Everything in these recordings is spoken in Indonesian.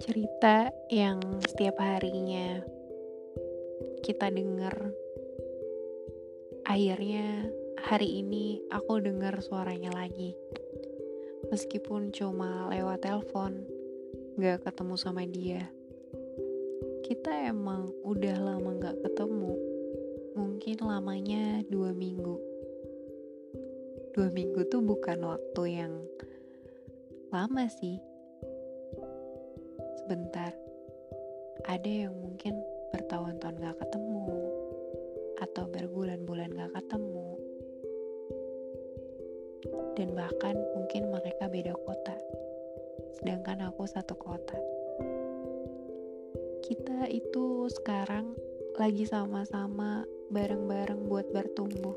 cerita yang setiap harinya kita dengar. Akhirnya hari ini aku dengar suaranya lagi. Meskipun cuma lewat telepon, gak ketemu sama dia. Kita emang udah lama gak ketemu. Mungkin lamanya dua minggu. Dua minggu tuh bukan waktu yang lama sih sebentar. Ada yang mungkin bertahun-tahun gak ketemu, atau berbulan-bulan gak ketemu, dan bahkan mungkin mereka beda kota, sedangkan aku satu kota. Kita itu sekarang lagi sama-sama bareng-bareng buat bertumbuh.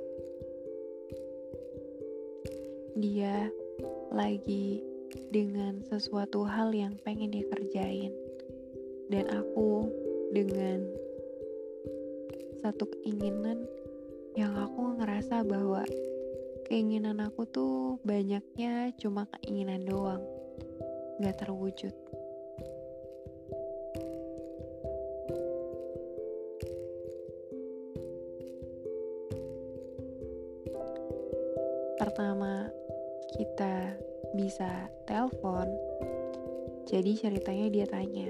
Dia lagi dengan sesuatu hal yang pengen dia kerjain. Dan aku dengan satu keinginan yang aku ngerasa bahwa keinginan aku tuh banyaknya cuma keinginan doang. Gak terwujud. Pertama kita bisa telepon. Jadi ceritanya dia tanya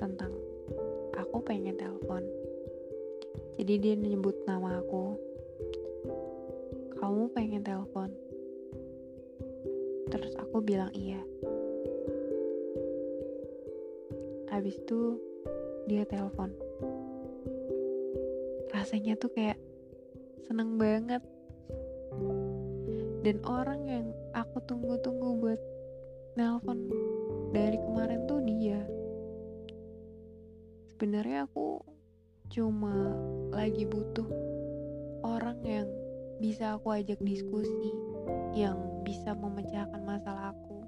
tentang aku pengen telepon. Jadi dia nyebut nama aku. Kamu pengen telepon? Terus aku bilang iya. Habis itu dia telepon. Rasanya tuh kayak seneng banget dan orang yang aku tunggu-tunggu buat nelpon dari kemarin tuh dia. Sebenarnya aku cuma lagi butuh orang yang bisa aku ajak diskusi yang bisa memecahkan masalah aku.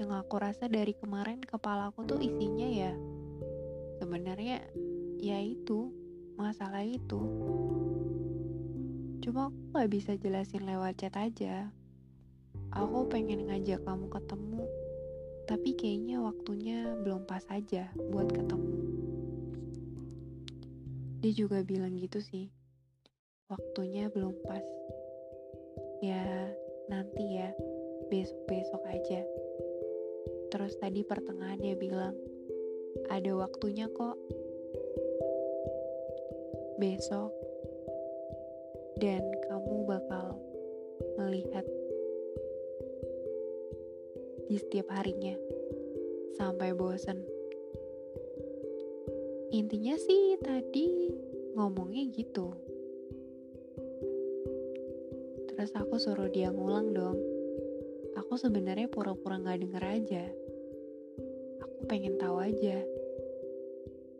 Yang aku rasa dari kemarin kepala aku tuh isinya ya sebenarnya ya itu masalah itu Cuma aku gak bisa jelasin lewat chat aja. Aku pengen ngajak kamu ketemu, tapi kayaknya waktunya belum pas aja buat ketemu. Dia juga bilang gitu sih, waktunya belum pas. Ya, nanti ya, besok-besok aja. Terus tadi pertengahan dia bilang, ada waktunya kok. Besok dan kamu bakal melihat di setiap harinya sampai bosan. Intinya sih tadi ngomongnya gitu. Terus aku suruh dia ngulang dong. Aku sebenarnya pura-pura nggak denger aja. Aku pengen tahu aja.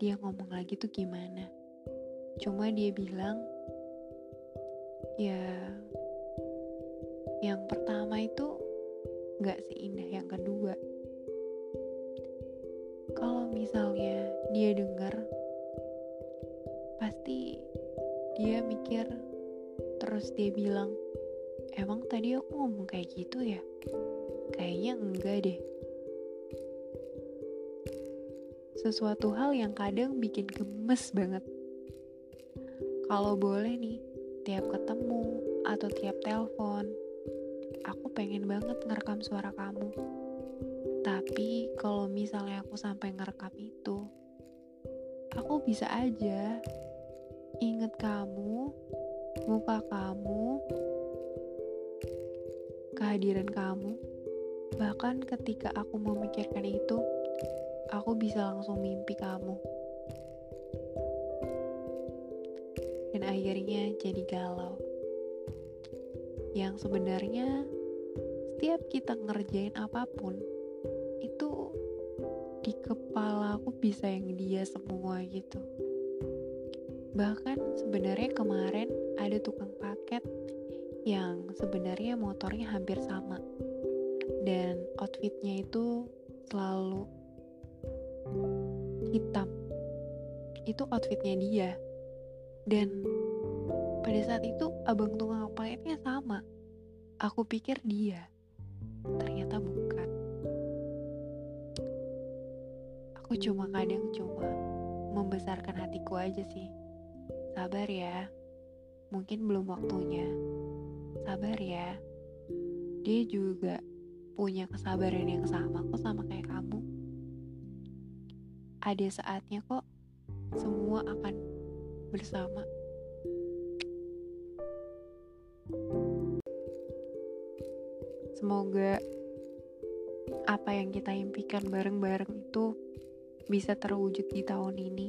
Dia ngomong lagi tuh gimana. Cuma dia bilang ya yang pertama itu nggak seindah yang kedua. Kalau misalnya dia dengar pasti dia mikir terus dia bilang emang tadi aku ngomong kayak gitu ya? Kayaknya enggak deh. Sesuatu hal yang kadang bikin gemes banget. Kalau boleh nih tiap ketemu atau tiap telepon, aku pengen banget ngerekam suara kamu. Tapi kalau misalnya aku sampai ngerekam itu, aku bisa aja inget kamu, muka kamu, kehadiran kamu. Bahkan ketika aku memikirkan itu, aku bisa langsung mimpi kamu. Dan akhirnya jadi galau. Yang sebenarnya setiap kita ngerjain apa pun itu di kepala aku bisa yang dia semua gitu. Bahkan sebenarnya kemarin ada tukang paket yang sebenarnya motornya hampir sama dan outfitnya itu selalu hitam itu outfitnya dia dan pada saat itu abang tukang paketnya sama. Aku pikir dia, ternyata bukan. aku cuma kadang cuma membesarkan hatiku aja sih. Sabar ya, mungkin belum waktunya. Sabar ya, dia juga punya kesabaran yang sama kok sama kayak kamu. Ada saatnya kok semua akan bersama. Semoga apa yang kita impikan bareng-bareng itu bisa terwujud di tahun ini.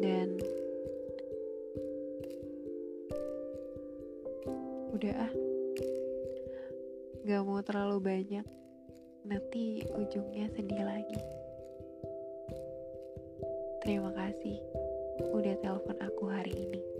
Dan udah ah, gak mau terlalu banyak. Nanti ujungnya sedih lagi. Terima kasih udah telepon aku hari ini.